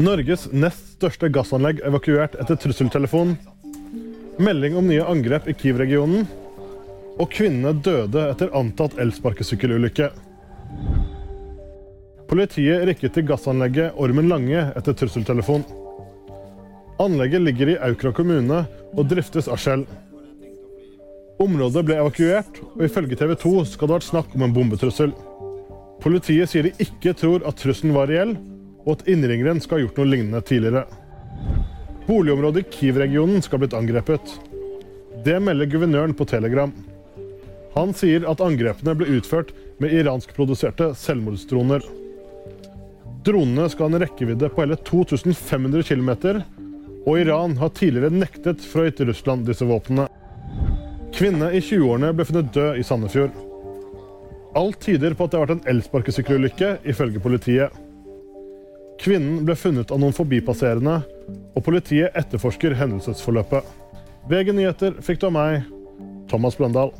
Norges nest største gassanlegg evakuert etter trusseltelefon. Melding om nye angrep i Kiev-regionen. Og kvinnene døde etter antatt elsparkesykkelulykke. Politiet rykket til gassanlegget Ormen Lange etter trusseltelefon. Anlegget ligger i Aukra kommune og driftes av Shell. Området ble evakuert, og ifølge TV 2 skal det ha vært snakk om en bombetrussel. Politiet sier de ikke tror at trusselen var reell, og at innringeren skal ha gjort noe lignende tidligere. Boligområdet i Kiev-regionen skal ha blitt angrepet. Det melder guvernøren på Telegram. Han sier at angrepene ble utført med iranskproduserte selvmordsdroner. Dronene skal ha en rekkevidde på hele 2500 km, og Iran har tidligere nektet for å ha Russland disse våpnene. Kvinne i 20-årene ble funnet død i Sandefjord. Alt tyder på at det har vært en elsparkesykkelulykke, ifølge politiet. Kvinnen ble funnet av noen forbipasserende, og politiet etterforsker hendelsesforløpet. VG nyheter fikk du av meg, Thomas Bløndal.